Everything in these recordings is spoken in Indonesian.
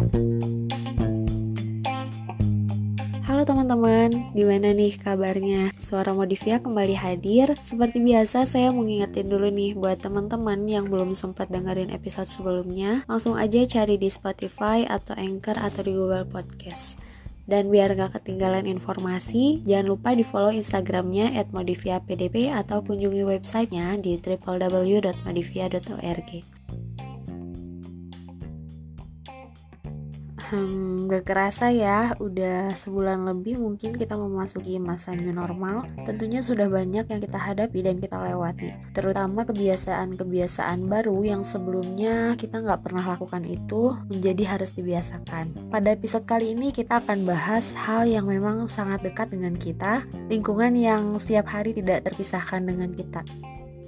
Halo teman-teman, gimana nih kabarnya? Suara Modivia kembali hadir. Seperti biasa, saya mau dulu nih buat teman-teman yang belum sempat dengerin episode sebelumnya, langsung aja cari di Spotify atau Anchor atau di Google Podcast. Dan biar gak ketinggalan informasi, jangan lupa di follow Instagramnya at modiviapdp atau kunjungi websitenya di www.modivia.org. Hmm, gak kerasa ya, udah sebulan lebih mungkin kita memasuki masa new normal. Tentunya sudah banyak yang kita hadapi dan kita lewati. Terutama kebiasaan-kebiasaan baru yang sebelumnya kita nggak pernah lakukan itu menjadi harus dibiasakan. Pada episode kali ini kita akan bahas hal yang memang sangat dekat dengan kita, lingkungan yang setiap hari tidak terpisahkan dengan kita.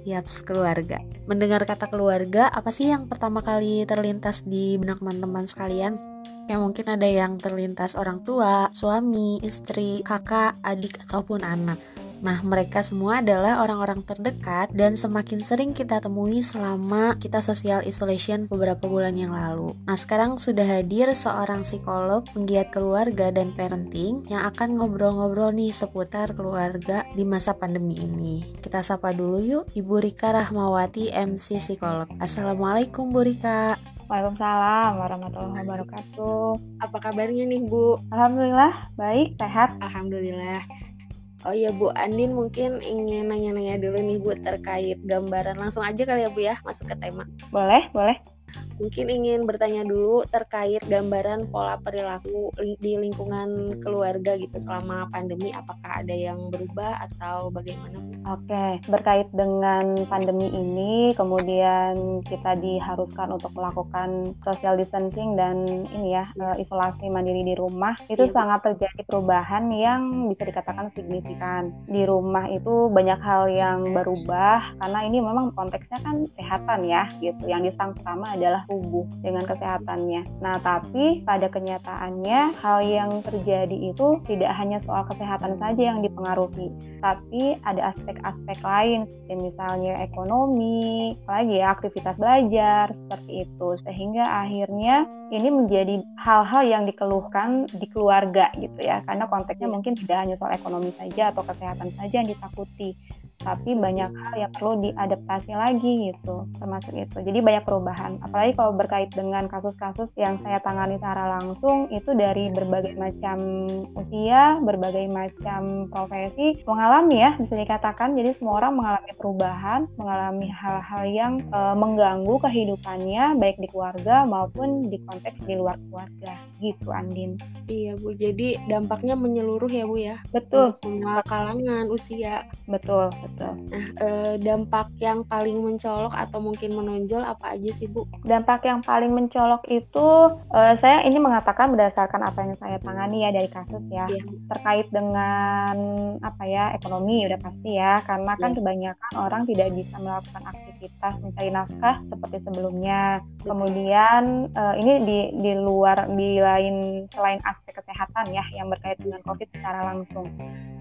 Yaps, keluarga. Mendengar kata keluarga, apa sih yang pertama kali terlintas di benak teman-teman sekalian? Yang mungkin ada yang terlintas orang tua, suami, istri, kakak, adik, ataupun anak. Nah, mereka semua adalah orang-orang terdekat dan semakin sering kita temui selama kita social isolation beberapa bulan yang lalu. Nah, sekarang sudah hadir seorang psikolog, penggiat keluarga dan parenting yang akan ngobrol-ngobrol nih seputar keluarga di masa pandemi ini. Kita sapa dulu yuk, Ibu Rika Rahmawati, MC Psikolog. Assalamualaikum Bu Rika. Waalaikumsalam warahmatullahi wabarakatuh. Apa kabarnya nih Bu? Alhamdulillah baik, sehat. Alhamdulillah. Oh iya Bu, Andin mungkin ingin nanya-nanya dulu nih Bu terkait gambaran. Langsung aja kali ya Bu ya, masuk ke tema. Boleh, boleh. Mungkin ingin bertanya dulu terkait gambaran pola perilaku di lingkungan keluarga gitu selama pandemi apakah ada yang berubah atau bagaimana? Oke, berkait dengan pandemi ini kemudian kita diharuskan untuk melakukan social distancing dan ini ya ya. isolasi mandiri di rumah itu ya. sangat terjadi perubahan yang bisa dikatakan signifikan. Di rumah itu banyak hal yang berubah karena ini memang konteksnya kan kesehatan ya gitu. Yang disang pertama adalah tubuh dengan kesehatannya. Nah, tapi pada kenyataannya hal yang terjadi itu tidak hanya soal kesehatan saja yang dipengaruhi, tapi ada aspek-aspek lain seperti misalnya ekonomi, lagi ya aktivitas belajar seperti itu sehingga akhirnya ini menjadi hal-hal yang dikeluhkan di keluarga gitu ya karena konteksnya iya. mungkin tidak hanya soal ekonomi saja atau kesehatan saja yang ditakuti tapi banyak hal yang perlu diadaptasi lagi gitu termasuk itu. Jadi banyak perubahan. Apalagi kalau berkait dengan kasus-kasus yang saya tangani secara langsung itu dari berbagai macam usia berbagai macam profesi mengalami ya bisa dikatakan. Jadi semua orang mengalami perubahan mengalami hal-hal yang e, mengganggu kehidupannya baik di keluarga maupun di konteks di luar keluarga. Gitu Andin. Iya Bu. Jadi dampaknya menyeluruh ya Bu ya betul. Untuk semua kalangan usia. Betul betul. Nah, eh, dampak yang paling mencolok atau mungkin menonjol apa aja sih Bu? Dampak yang paling mencolok itu eh, saya ini mengatakan berdasarkan apa yang saya tangani ya dari kasus ya yeah. terkait dengan apa ya ekonomi udah pasti ya karena kan yeah. kebanyakan orang tidak bisa melakukan aktivitas mencari nafkah seperti sebelumnya. Betul. Kemudian eh, ini di di luar di lain selain aspek kesehatan ya yang berkait dengan COVID secara langsung.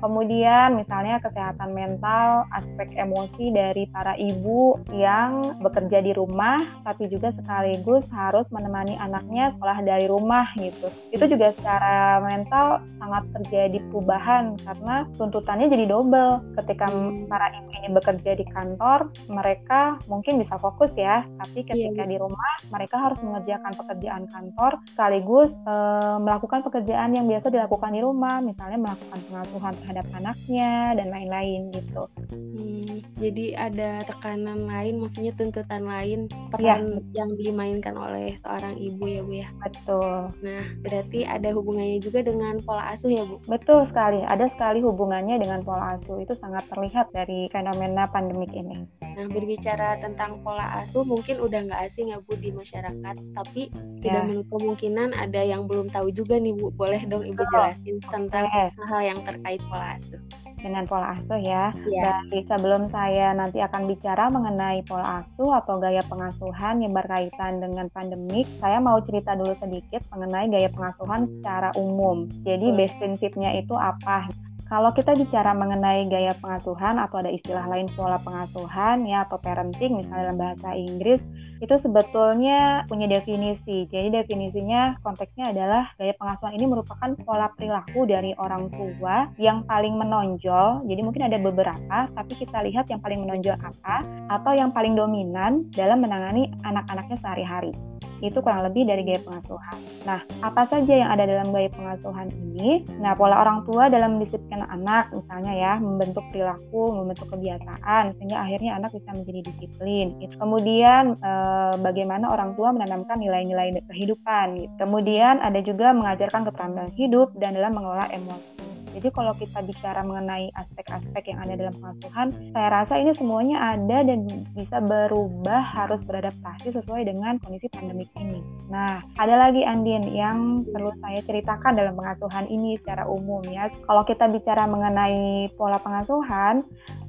Kemudian misalnya kesehatan mental aspek emosi dari para ibu yang bekerja di rumah tapi juga sekaligus harus menemani anaknya sekolah dari rumah gitu. Itu juga secara mental sangat terjadi perubahan karena tuntutannya jadi double. Ketika para ibu ini bekerja di kantor, mereka mungkin bisa fokus ya, tapi iya, ketika yeah. di rumah mereka harus mengerjakan pekerjaan kantor sekaligus e, melakukan pekerjaan yang biasa dilakukan di rumah, misalnya melakukan pengasuhan terhadap anaknya dan lain-lain gitu. Hmm, jadi ada tekanan lain, maksudnya tuntutan lain peran ya. yang dimainkan oleh seorang ibu ya Bu ya. Betul. Nah, berarti ada hubungannya juga dengan pola asuh ya Bu? Betul sekali, ada sekali hubungannya dengan pola asuh. Itu sangat terlihat dari fenomena pandemik ini. Nah, berbicara tentang pola asuh mungkin udah nggak asing ya Bu di masyarakat, tapi ya. tidak menutup kemungkinan ada yang belum tahu juga nih Bu. Boleh dong Ibu jelasin tentang hal-hal yang terkait pola asuh dengan pola asuh ya. Yeah. Dari sebelum saya nanti akan bicara mengenai pola asuh atau gaya pengasuhan yang berkaitan dengan pandemik, saya mau cerita dulu sedikit mengenai gaya pengasuhan secara umum. Jadi base prinsipnya itu apa? Kalau kita bicara mengenai gaya pengasuhan atau ada istilah lain pola pengasuhan ya atau parenting misalnya dalam bahasa Inggris itu sebetulnya punya definisi. Jadi definisinya konteksnya adalah gaya pengasuhan ini merupakan pola perilaku dari orang tua yang paling menonjol. Jadi mungkin ada beberapa, tapi kita lihat yang paling menonjol apa atau yang paling dominan dalam menangani anak-anaknya sehari-hari itu kurang lebih dari gaya pengasuhan. Nah, apa saja yang ada dalam gaya pengasuhan ini? Nah, pola orang tua dalam mendisiplin anak, misalnya ya, membentuk perilaku, membentuk kebiasaan, sehingga akhirnya anak bisa menjadi disiplin. Kemudian, eh, bagaimana orang tua menanamkan nilai-nilai kehidupan. Gitu. Kemudian, ada juga mengajarkan keterampilan hidup dan dalam mengelola emosi. Jadi kalau kita bicara mengenai aspek-aspek yang ada dalam pengasuhan, saya rasa ini semuanya ada dan bisa berubah harus beradaptasi sesuai dengan kondisi pandemik ini. Nah, ada lagi Andin yang perlu saya ceritakan dalam pengasuhan ini secara umum ya. Kalau kita bicara mengenai pola pengasuhan,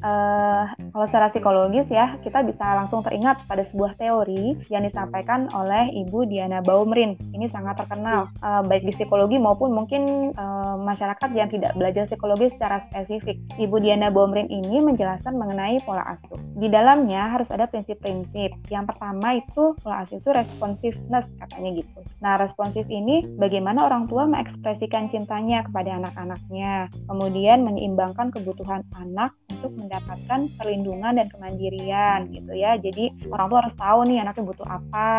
uh, kalau secara psikologis ya, kita bisa langsung teringat pada sebuah teori yang disampaikan oleh Ibu Diana Baumrin. Ini sangat terkenal, uh, baik di psikologi maupun mungkin uh, masyarakat yang tidak belajar psikologi secara spesifik. Ibu Diana Baumrin ini menjelaskan mengenai pola asuh. Di dalamnya harus ada prinsip-prinsip. Yang pertama itu pola asuh itu responsiveness katanya gitu. Nah, responsif ini bagaimana orang tua mengekspresikan cintanya kepada anak-anaknya, kemudian menyeimbangkan kebutuhan anak untuk mendapatkan perlindungan dan kemandirian gitu ya. Jadi orang tua harus tahu nih anaknya butuh apa,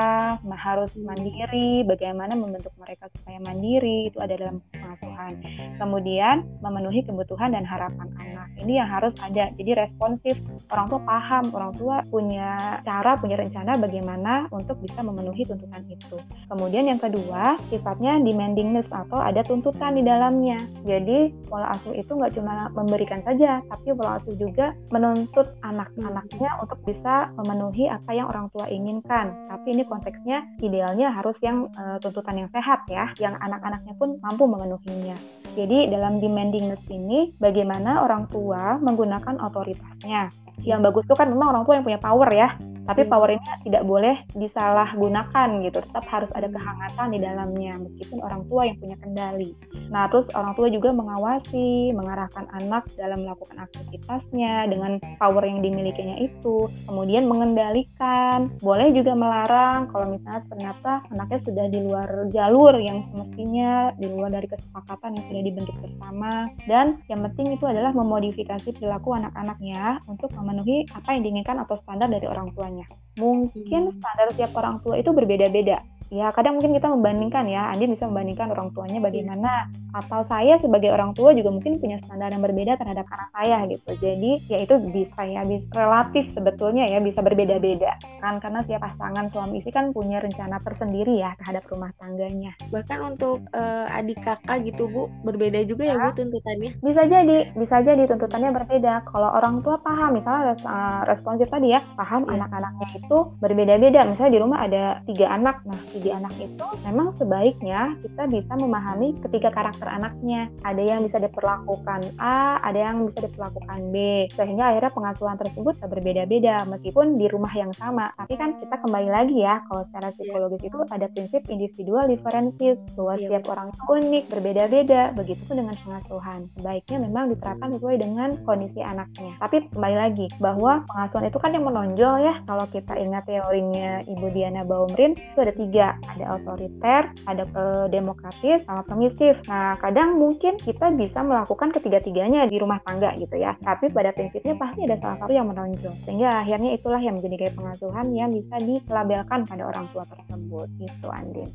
harus mandiri, bagaimana membentuk mereka supaya mandiri itu ada dalam pengasuhan. Kemudian memenuhi kebutuhan dan harapan anak. Ini yang harus ada. Jadi responsif. Orang tua paham, orang tua punya cara, punya rencana bagaimana untuk bisa memenuhi tuntutan itu. Kemudian yang kedua, sifatnya demandingness atau ada tuntutan di dalamnya. Jadi pola asuh itu nggak cuma memberikan saja, tapi pola asuh juga menuntut anak-anaknya untuk bisa memenuhi apa yang orang tua inginkan. Tapi ini konteksnya idealnya harus yang uh, tuntutan yang sehat ya, yang anak-anaknya pun mampu memenuhinya. Jadi dalam demandingness ini bagaimana orang tua menggunakan otoritasnya. Yang bagus itu kan memang orang tua yang punya power ya tapi hmm. power ini tidak boleh disalahgunakan gitu tetap harus ada kehangatan di dalamnya meskipun orang tua yang punya kendali nah terus orang tua juga mengawasi mengarahkan anak dalam melakukan aktivitasnya dengan power yang dimilikinya itu kemudian mengendalikan boleh juga melarang kalau misalnya ternyata anaknya sudah di luar jalur yang semestinya di luar dari kesepakatan yang sudah dibentuk bersama dan yang penting itu adalah memodifikasi perilaku anak-anaknya untuk memenuhi apa yang diinginkan atau standar dari orang tuanya Mungkin hmm. standar tiap orang tua itu berbeda-beda ya kadang mungkin kita membandingkan ya. Andi bisa membandingkan orang tuanya bagaimana atau saya sebagai orang tua juga mungkin punya standar yang berbeda terhadap anak saya gitu. Jadi ya itu bisa ya bisa relatif sebetulnya ya bisa berbeda-beda. Kan karena tiap pasangan suami istri kan punya rencana tersendiri ya terhadap rumah tangganya. Bahkan untuk uh, adik kakak gitu Bu berbeda juga ya, ya. Bu tuntutannya? Bisa jadi bisa jadi tuntutannya berbeda. Kalau orang tua paham misalnya res, uh, responsif tadi ya paham ya. anak-anaknya itu berbeda-beda. Misalnya di rumah ada tiga anak nah tiga anak itu memang sebaiknya kita bisa memahami ketiga karakter anaknya. Ada yang bisa diperlakukan A, ada yang bisa diperlakukan B. Sehingga akhirnya pengasuhan tersebut bisa berbeda-beda meskipun di rumah yang sama. Tapi kan kita kembali lagi ya, kalau secara psikologis itu ada prinsip individual differences bahwa iya, setiap orang unik, berbeda-beda. Begitupun dengan pengasuhan. Sebaiknya memang diterapkan sesuai dengan kondisi anaknya. Tapi kembali lagi bahwa pengasuhan itu kan yang menonjol ya. Kalau kita ingat teorinya Ibu Diana Baumrin itu ada tiga ada otoriter, ada demokratis, sama permisif. Nah, kadang mungkin kita bisa melakukan ketiga-tiganya di rumah tangga gitu ya. Tapi pada prinsipnya pasti ada salah satu yang menonjol. Sehingga akhirnya itulah yang menjadi gaya pengasuhan yang bisa dilabelkan pada orang tua tersebut. Itu Andin.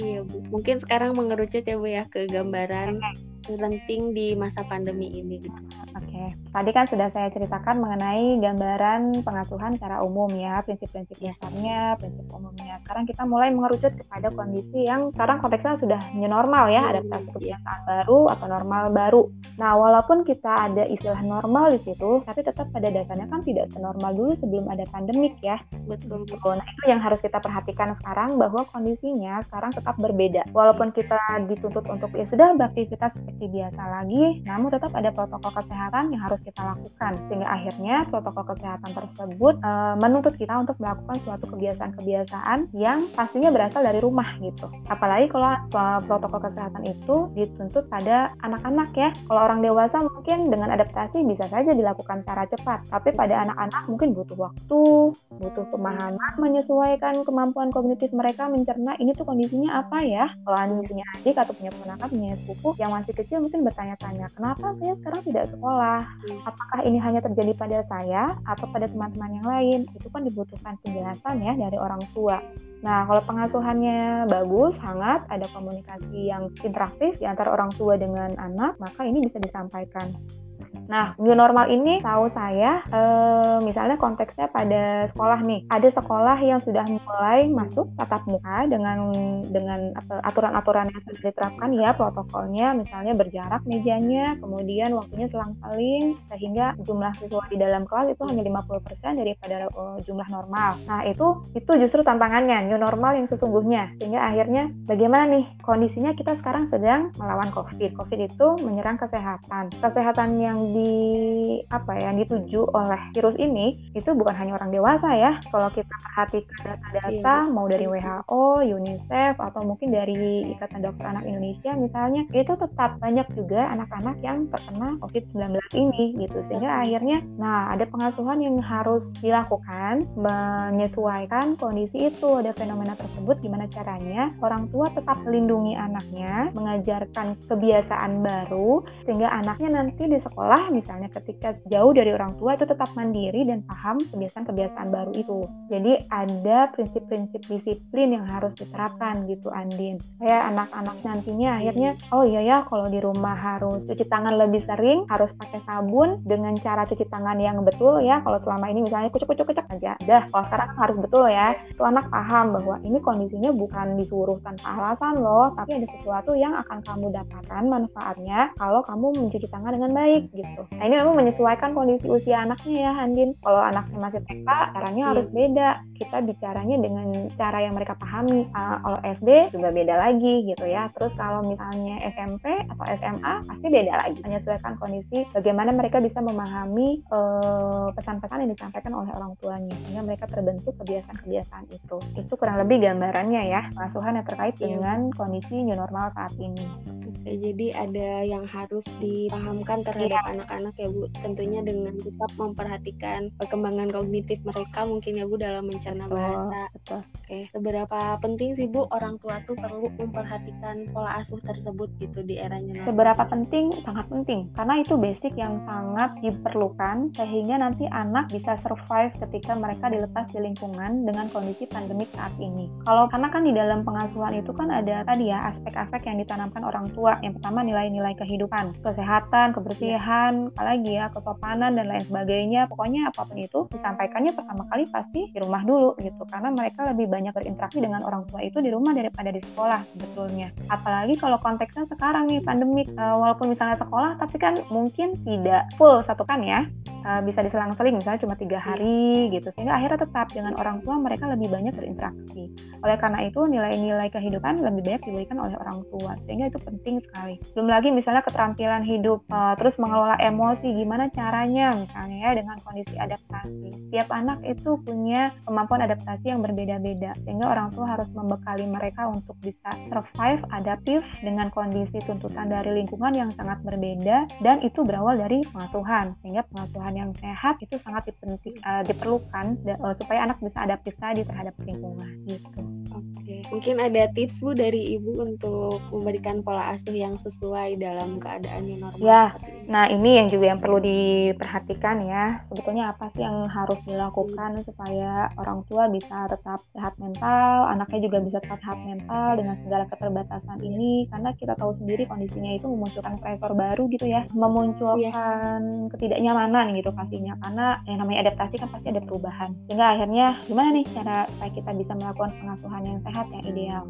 Iya Bu, mungkin sekarang mengerucut ya Bu ya ke gambaran penting di masa pandemi ini gitu. Oke, okay. Tadi kan sudah saya ceritakan mengenai gambaran pengasuhan secara umum ya, prinsip-prinsip iya. dasarnya, prinsip umumnya. Sekarang kita mulai mengerucut kepada kondisi yang sekarang konteksnya sudah new normal ya, hmm, adaptasi iya. kebiasaan baru atau normal baru. Nah, walaupun kita ada istilah normal di situ, tapi tetap pada dasarnya kan tidak senormal dulu sebelum ada pandemik ya. Betul. Betul. Nah, itu yang harus kita perhatikan sekarang bahwa kondisinya sekarang tetap berbeda. Walaupun kita dituntut untuk ya sudah beraktivitas seperti biasa lagi, namun tetap ada protokol kesehatan yang harus kita lakukan. Sehingga akhirnya protokol kesehatan tersebut e, menuntut kita untuk melakukan suatu kebiasaan-kebiasaan yang pastinya berasal dari rumah gitu. Apalagi kalau protokol kesehatan itu dituntut pada anak-anak ya. Kalau orang dewasa mungkin dengan adaptasi bisa saja dilakukan secara cepat, tapi pada anak-anak mungkin butuh waktu, butuh pemahaman, menyesuaikan kemampuan kognitif mereka mencerna ini tuh kondisinya apa ya. Kalau anda punya adik atau punya ponakan, punya sepupu yang masih kecil mungkin bertanya-tanya, kenapa saya sekarang tidak sekolah? Apakah ini hanya terjadi pada saya atau pada teman-teman yang lain? Itu kan dibutuhkan penjelasan ya dari orang tua. Nah, kalau pengasuhannya bagus, hangat, ada komunikasi yang interaktif di antara orang tua dengan anak, maka ini bisa disampaikan. Nah, new normal ini tahu saya, e, misalnya konteksnya pada sekolah nih, ada sekolah yang sudah mulai masuk tatap muka dengan dengan aturan-aturan yang sudah diterapkan ya, protokolnya, misalnya berjarak mejanya, kemudian waktunya selang-seling, sehingga jumlah siswa di dalam kelas itu hanya 50% daripada uh, jumlah normal. Nah, itu itu justru tantangannya, new normal yang sesungguhnya. Sehingga akhirnya bagaimana nih kondisinya kita sekarang sedang melawan COVID. COVID itu menyerang kesehatan. Kesehatan yang di apa ya yang dituju oleh virus ini itu bukan hanya orang dewasa ya. Kalau kita perhatikan data-data iya. mau dari WHO, UNICEF atau mungkin dari Ikatan Dokter Anak Indonesia misalnya, itu tetap banyak juga anak-anak yang terkena COVID-19 ini gitu. Sehingga akhirnya nah ada pengasuhan yang harus dilakukan menyesuaikan kondisi itu, ada fenomena tersebut gimana caranya orang tua tetap melindungi anaknya, mengajarkan kebiasaan baru sehingga anaknya nanti di sekolah sekolah misalnya ketika jauh dari orang tua itu tetap mandiri dan paham kebiasaan-kebiasaan baru itu. Jadi ada prinsip-prinsip disiplin yang harus diterapkan gitu Andin. Kayak anak-anak nantinya akhirnya oh iya ya kalau di rumah harus cuci tangan lebih sering, harus pakai sabun dengan cara cuci tangan yang betul ya. Kalau selama ini misalnya kucuk-kucuk-kucuk aja. Dah, kalau sekarang harus betul ya. Itu anak paham bahwa ini kondisinya bukan disuruh tanpa alasan loh, tapi ada sesuatu yang akan kamu dapatkan manfaatnya kalau kamu mencuci tangan dengan baik gitu. Nah ini memang menyesuaikan kondisi usia anaknya ya Handin. Kalau anaknya masih TK, caranya harus iya. beda. Kita bicaranya dengan cara yang mereka pahami. Uh, kalau SD juga beda lagi gitu ya. Terus kalau misalnya SMP atau SMA pasti beda lagi. Menyesuaikan kondisi bagaimana mereka bisa memahami eh, pesan-pesan uh, yang disampaikan oleh orang tuanya sehingga mereka terbentuk kebiasaan-kebiasaan itu. Itu kurang lebih gambarannya ya pengasuhan yang terkait iya. dengan kondisi new normal saat ini. Oke, jadi ada yang harus dipahamkan terhadap iya. anak-anak ya Bu. Tentunya dengan tetap memperhatikan perkembangan kognitif mereka mungkin ya Bu dalam mencerna bahasa. Betul. Oke, seberapa penting sih Bu orang tua tuh perlu memperhatikan pola asuh tersebut gitu di eranya? Seberapa penting? Sangat penting. Karena itu basic yang sangat diperlukan sehingga nanti anak bisa survive ketika mereka dilepas di lingkungan dengan kondisi pandemik saat ini. Kalau karena kan di dalam pengasuhan itu kan ada tadi ya aspek-aspek yang ditanamkan orang tua yang pertama nilai-nilai kehidupan, kesehatan, kebersihan, apalagi ya kesopanan dan lain sebagainya. Pokoknya apa pun itu disampaikannya pertama kali pasti di rumah dulu gitu. Karena mereka lebih banyak berinteraksi dengan orang tua itu di rumah daripada di sekolah sebetulnya. Apalagi kalau konteksnya sekarang nih pandemik, uh, walaupun misalnya sekolah tapi kan mungkin tidak full satu kan ya. Uh, bisa diselang-seling misalnya cuma tiga iya. hari gitu. Sehingga akhirnya tetap dengan orang tua mereka lebih banyak berinteraksi. Oleh karena itu nilai-nilai kehidupan lebih banyak diberikan oleh orang tua. Sehingga itu penting sekali. Belum lagi misalnya keterampilan hidup uh, terus mengelola emosi gimana caranya misalnya ya dengan kondisi adaptasi. Tiap anak itu punya kemampuan adaptasi yang berbeda-beda sehingga orang tua harus membekali mereka untuk bisa survive adaptif dengan kondisi tuntutan dari lingkungan yang sangat berbeda dan itu berawal dari pengasuhan. Sehingga pengasuhan yang sehat itu sangat dipenting, uh, diperlukan uh, supaya anak bisa adaptif tadi terhadap lingkungan gitu. Mungkin ada tips Bu dari Ibu untuk memberikan pola asuh yang sesuai dalam keadaan yang normal. Ya, nah ini yang juga yang perlu diperhatikan ya. Sebetulnya apa sih yang harus dilakukan supaya orang tua bisa tetap sehat mental, anaknya juga bisa tetap sehat mental dengan segala keterbatasan ini. Karena kita tahu sendiri kondisinya itu memunculkan stresor baru gitu ya, memunculkan ya. ketidaknyamanan gitu pastinya. Karena yang namanya adaptasi kan pasti ada perubahan. Sehingga akhirnya gimana nih cara supaya kita bisa melakukan pengasuhan yang sehat yang ideal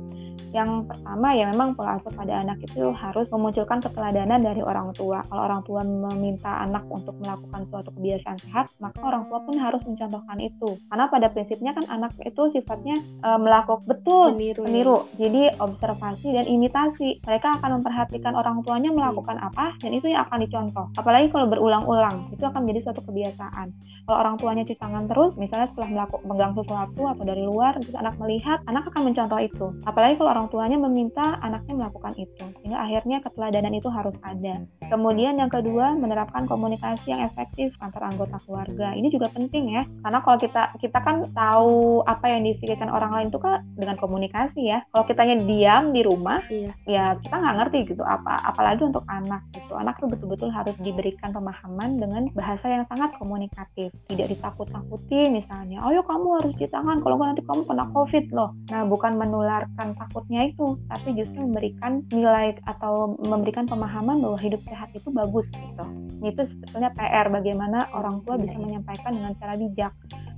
Yang pertama ya memang pola asuh pada anak itu harus memunculkan keteladanan dari orang tua. Kalau orang tua meminta anak untuk melakukan suatu kebiasaan sehat, maka orang tua pun harus mencontohkan itu. Karena pada prinsipnya kan anak itu sifatnya e, melakukan betul meniru. meniru. Jadi observasi dan imitasi. Mereka akan memperhatikan orang tuanya melakukan hmm. apa dan itu yang akan dicontoh. Apalagi kalau berulang-ulang, itu akan menjadi suatu kebiasaan. Kalau orang tuanya cuci tangan terus, misalnya setelah melakukan megang sesuatu atau dari luar, terus anak melihat, anak akan mencontoh itu. Apalagi kalau orang tuanya meminta anaknya melakukan itu. Sehingga akhirnya keteladanan itu harus ada. Kemudian yang kedua, menerapkan komunikasi yang efektif antar anggota keluarga. Ini juga penting ya, karena kalau kita kita kan tahu apa yang difikirkan orang lain itu kan dengan komunikasi ya. Kalau kitanya diam di rumah, iya. ya kita nggak ngerti gitu apa apalagi untuk anak gitu. Anak tuh betul-betul harus diberikan pemahaman dengan bahasa yang sangat komunikatif tidak ditakut-takuti misalnya oh kamu harus cuci tangan kalau nggak nanti kamu kena covid loh nah bukan menularkan takutnya itu tapi justru memberikan nilai atau memberikan pemahaman bahwa hidup sehat itu bagus gitu. Itu sebetulnya PR bagaimana orang tua bisa menyampaikan dengan cara bijak.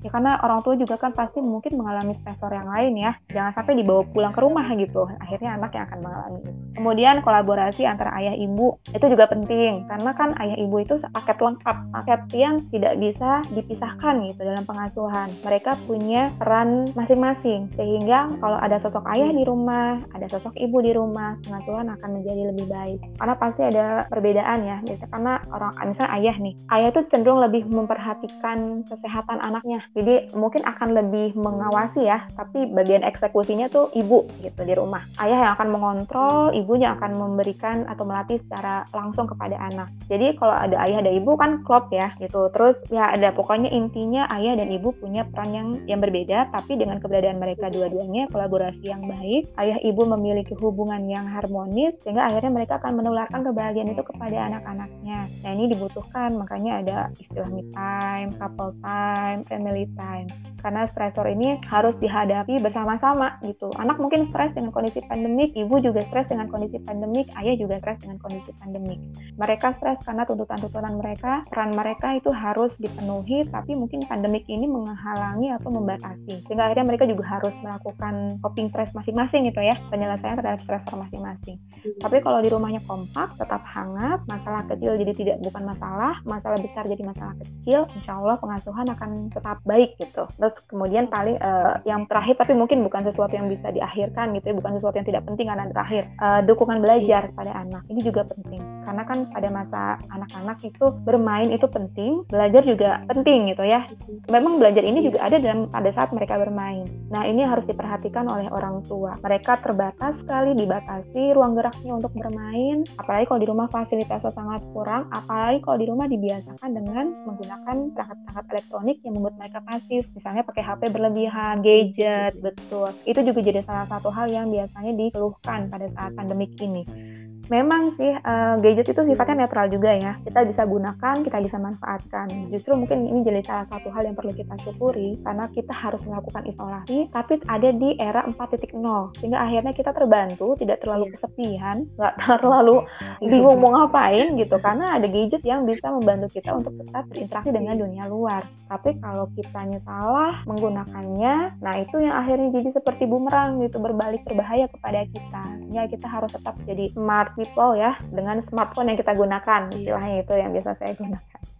Ya karena orang tua juga kan pasti mungkin mengalami stresor yang lain ya. Jangan sampai dibawa pulang ke rumah gitu. Akhirnya anak yang akan mengalami itu. Kemudian kolaborasi antara ayah ibu itu juga penting. Karena kan ayah ibu itu paket lengkap paket yang tidak bisa dipisahkan gitu dalam pengasuhan. Mereka punya peran masing-masing. Sehingga kalau ada sosok ayah di rumah ada sosok ibu di rumah pengasuhan akan menjadi lebih baik karena pasti ada perbedaan ya biasanya karena orang misalnya ayah nih ayah itu cenderung lebih memperhatikan kesehatan anaknya jadi mungkin akan lebih mengawasi ya, tapi bagian eksekusinya tuh ibu gitu di rumah. Ayah yang akan mengontrol, ibunya akan memberikan atau melatih secara langsung kepada anak. Jadi kalau ada ayah ada ibu kan klop ya gitu. Terus ya ada pokoknya intinya ayah dan ibu punya peran yang yang berbeda, tapi dengan keberadaan mereka dua-duanya kolaborasi yang baik, ayah ibu memiliki hubungan yang harmonis sehingga akhirnya mereka akan menularkan kebahagiaan itu kepada anak-anaknya. Nah ini dibutuhkan makanya ada istilah me time, couple time, family time karena stresor ini harus dihadapi bersama-sama gitu. Anak mungkin stres dengan kondisi pandemik, ibu juga stres dengan kondisi pandemik, ayah juga stres dengan kondisi pandemik. Mereka stres karena tuntutan-tuntutan mereka, peran mereka itu harus dipenuhi, tapi mungkin pandemik ini menghalangi atau membatasi. Sehingga akhirnya mereka juga harus melakukan coping stres masing-masing gitu ya, penyelesaian terhadap stresor masing-masing. Hmm. Tapi kalau di rumahnya kompak, tetap hangat, masalah kecil jadi tidak bukan masalah, masalah besar jadi masalah kecil, insya Allah pengasuhan akan tetap baik gitu. Terus kemudian paling uh, yang terakhir tapi mungkin bukan sesuatu yang bisa diakhirkan gitu ya bukan sesuatu yang tidak penting karena terakhir uh, dukungan belajar pada anak ini juga penting karena kan pada masa anak-anak itu bermain itu penting belajar juga penting gitu ya memang belajar ini juga ada dalam pada saat mereka bermain nah ini harus diperhatikan oleh orang tua mereka terbatas sekali dibatasi ruang geraknya untuk bermain apalagi kalau di rumah fasilitasnya sangat kurang apalagi kalau di rumah dibiasakan dengan menggunakan perangkat-perangkat elektronik yang membuat mereka pasif misalnya pakai HP berlebihan, gadget, betul. Itu juga jadi salah satu hal yang biasanya dikeluhkan pada saat pandemik ini memang sih uh, gadget itu sifatnya netral juga ya. Kita bisa gunakan, kita bisa manfaatkan. Justru mungkin ini jadi salah satu hal yang perlu kita syukuri karena kita harus melakukan isolasi, tapi ada di era 4.0 sehingga akhirnya kita terbantu, tidak terlalu iya. kesepian, nggak terlalu bingung mau ngapain gitu karena ada gadget yang bisa membantu kita untuk tetap berinteraksi dengan dunia luar. Tapi kalau kitanya salah menggunakannya, nah itu yang akhirnya jadi seperti bumerang gitu berbalik berbahaya kepada kita. Ya kita harus tetap jadi smart people ya dengan smartphone yang kita gunakan iya. istilahnya itu yang biasa saya gunakan.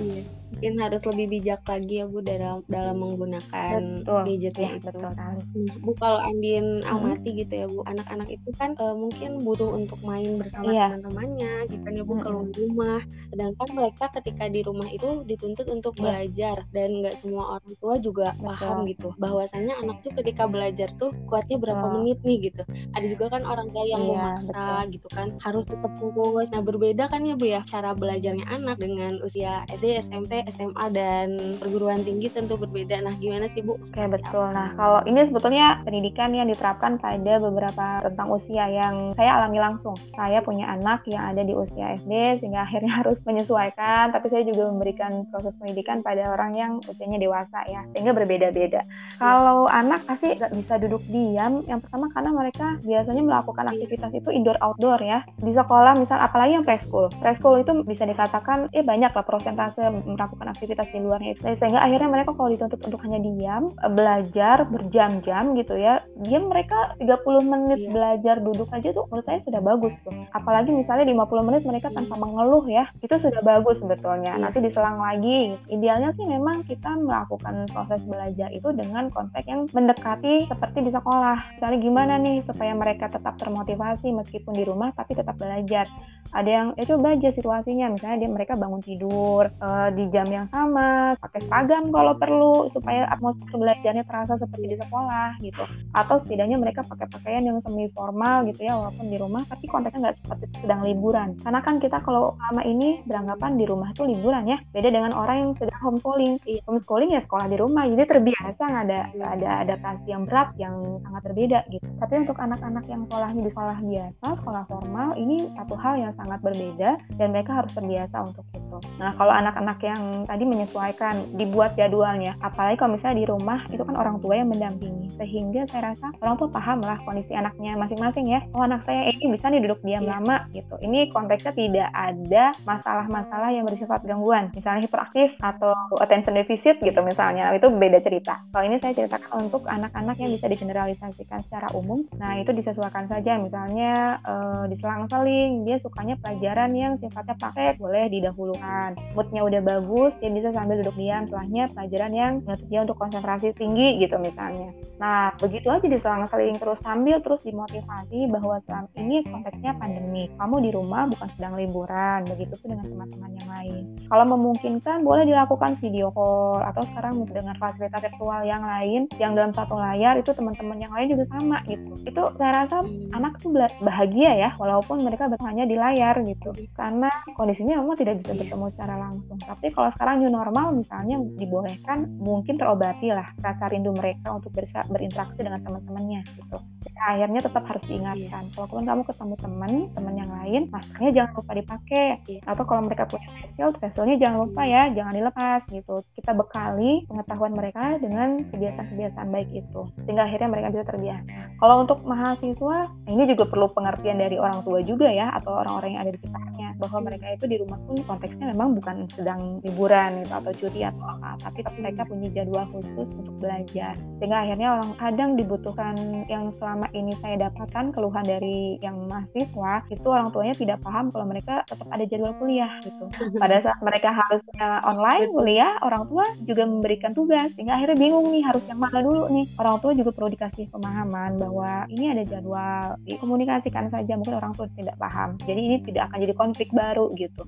Iya, mungkin harus lebih bijak lagi ya Bu dalam dalam menggunakan betul, gadgetnya ya, itu. Betul sekali. Bu kalau Andin hmm. amati gitu ya Bu, anak-anak itu kan uh, mungkin butuh untuk main bersama iya. teman-temannya, gitu kan ya Bu hmm. keluar rumah. Sedangkan mereka ketika di rumah itu dituntut untuk iya. belajar dan nggak semua orang tua juga betul. paham gitu bahwasanya anak tuh ketika belajar tuh kuatnya berapa betul. menit nih gitu. Ada juga kan orang tua yang iya, memaksa betul. gitu kan harus tetap fokus. Nah berbeda kan ya Bu ya cara belajarnya anak dengan usia SD, SMP, SMA dan perguruan tinggi tentu berbeda. Nah, gimana sih Bu? Oke, betul. Nah, kalau ini sebetulnya pendidikan yang diterapkan pada beberapa tentang usia yang saya alami langsung. Saya punya anak yang ada di usia SD sehingga akhirnya harus menyesuaikan, tapi saya juga memberikan proses pendidikan pada orang yang usianya dewasa ya, sehingga berbeda-beda. Kalau anak pasti nggak bisa duduk diam. Yang pertama karena mereka biasanya melakukan aktivitas itu indoor outdoor ya. Di sekolah misal apalagi yang preschool. Preschool itu bisa dikatakan eh banyak lah proses persentase melakukan aktivitas di luarnya itu. Sehingga akhirnya mereka kalau dituntut untuk hanya diam eh, belajar berjam-jam gitu ya diam mereka 30 menit iya. belajar duduk aja tuh menurut saya sudah bagus tuh. Apalagi misalnya 50 menit mereka tanpa iya. mengeluh ya itu sudah bagus sebetulnya. Iya. nanti diselang lagi. Idealnya sih memang kita melakukan proses belajar itu dengan konteks yang mendekati seperti di sekolah. Misalnya gimana nih supaya mereka tetap termotivasi meskipun di rumah tapi tetap belajar ada yang ya coba aja situasinya. Misalnya dia mereka bangun tidur uh, di jam yang sama pakai seragam kalau perlu supaya atmosfer belajarnya terasa seperti di sekolah gitu. Atau setidaknya mereka pakai pakaian yang semi formal gitu ya walaupun di rumah tapi konteksnya nggak seperti sedang liburan. Karena kan kita kalau lama ini beranggapan di rumah itu liburan ya beda dengan orang yang sedang homeschooling. Iya. homeschooling ya sekolah di rumah jadi terbiasa nggak ada nggak ada adaptasi yang berat yang sangat berbeda gitu. Tapi untuk anak-anak yang sekolahnya di sekolah biasa sekolah formal ini satu hal yang sangat berbeda dan mereka harus terbiasa untuk itu. Nah kalau anak-anak yang tadi menyesuaikan dibuat jadwalnya apalagi kalau misalnya di rumah itu kan orang tua yang mendampingi sehingga saya rasa orang tua paham lah kondisi anaknya masing-masing ya. Oh anak saya ini bisa nih duduk diam yeah. lama gitu. Ini konteksnya tidak ada masalah-masalah yang bersifat gangguan. Misalnya hiperaktif atau attention deficit gitu misalnya. Itu beda cerita. Kalau ini saya ceritakan untuk anak-anak yang bisa digeneralisasikan secara umum. Nah itu disesuaikan saja. Misalnya uh, diselang-seling dia sukanya pelajaran yang sifatnya pakai boleh didahulukan. Moodnya udah bagus dia bisa sambil duduk diam. Setelahnya pelajaran yang menuntut dia untuk konsentrasi tinggi gitu misalnya. Nah, begitu aja diselang-seling terus sambil terus dimotivasi bahwa selama ini konteksnya pandemi. Kamu di rumah bukan sedang liburan, begitu pun dengan teman-teman yang lain. Kalau memungkinkan boleh dilakukan video call atau sekarang dengan fasilitas virtual yang lain yang dalam satu layar itu teman-teman yang lain juga sama gitu. Itu saya rasa hmm. anak tuh bahagia ya walaupun mereka bertanya di layar gitu. Karena kondisinya memang tidak bisa iya. bertemu secara langsung. Tapi kalau sekarang new normal misalnya dibolehkan mungkin terobati lah rasa rindu mereka untuk bisa berinteraksi dengan teman-temannya gitu. Jadi, akhirnya tetap harus diingatkan. Yeah. Kalaupun kamu ketemu teman, teman yang lain, maskernya jangan lupa dipakai. Yeah. Atau kalau mereka punya facial, facialnya jangan lupa ya, jangan dilepas gitu. Kita bekali pengetahuan mereka dengan kebiasaan-kebiasaan baik itu, sehingga akhirnya mereka bisa terbiasa. Kalau untuk mahasiswa, ini juga perlu pengertian dari orang tua juga ya, atau orang-orang yang ada di sekitarnya, bahwa mereka itu di rumah pun konteksnya memang bukan sedang liburan gitu atau cuti atau apa, tapi mereka punya jadwal khusus untuk belajar sehingga akhirnya orang kadang dibutuhkan yang selama ini saya dapatkan keluhan dari yang mahasiswa itu orang tuanya tidak paham kalau mereka tetap ada jadwal kuliah gitu. Pada saat mereka harusnya online kuliah orang tua juga memberikan tugas sehingga akhirnya bingung nih harus yang mana dulu nih. Orang tua juga perlu dikasih pemahaman bahwa ini ada jadwal dikomunikasikan saja mungkin orang tua tidak paham. Jadi ini tidak akan jadi konflik baru gitu.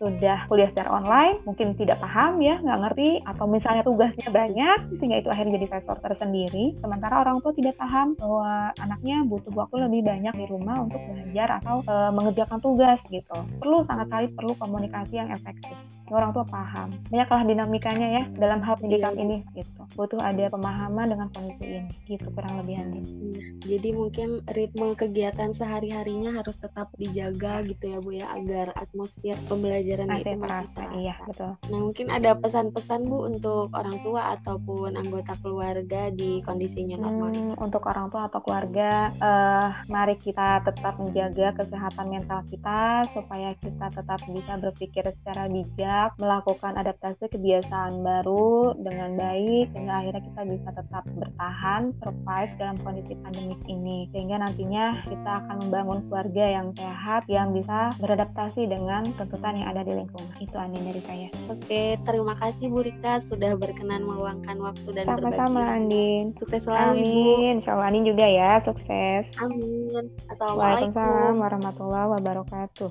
Sudah kuliah secara online mungkin tidak paham ya nggak ngerti atau misalnya tugasnya banyak sehingga itu akhirnya jadi sensor tersendiri sementara orang tua tidak paham bahwa anaknya butuh waktu lebih banyak di rumah untuk belajar atau e, mengerjakan tugas gitu. Perlu sangat kali perlu komunikasi yang efektif orang tua paham banyaklah dinamikanya ya dalam hal pendidikan iya. ini gitu butuh ada pemahaman dengan kondisi ini gitu kurang lebih Andi iya. jadi mungkin ritme kegiatan sehari harinya harus tetap dijaga gitu ya Bu ya agar atmosfer pembelajaran masih itu masih terasa. iya betul nah mungkin ada pesan-pesan Bu untuk orang tua ataupun anggota keluarga di kondisinya normal hmm, untuk orang tua atau keluarga uh, mari kita tetap menjaga kesehatan mental kita supaya kita tetap bisa berpikir secara bijak tetap melakukan adaptasi kebiasaan baru dengan baik sehingga akhirnya kita bisa tetap bertahan survive dalam kondisi pandemik ini. Sehingga nantinya kita akan membangun keluarga yang sehat yang bisa beradaptasi dengan tuntutan yang ada di lingkungan. Itu Ani dari saya. Oke terima kasih Bu Rika sudah berkenan meluangkan waktu dan sama-sama berbagi. Sama Andin sukses selalu Amin. Ibu Insya Allah Andin juga ya sukses. Amin. Assalamualaikum. Warahmatullahi wabarakatuh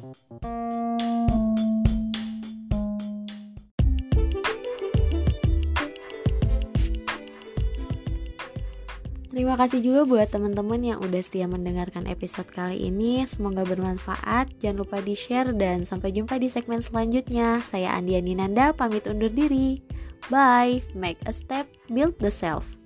Terima kasih juga buat teman-teman yang udah setia mendengarkan episode kali ini. Semoga bermanfaat. Jangan lupa di-share dan sampai jumpa di segmen selanjutnya. Saya Andiani Nanda pamit undur diri. Bye. Make a step, build the self.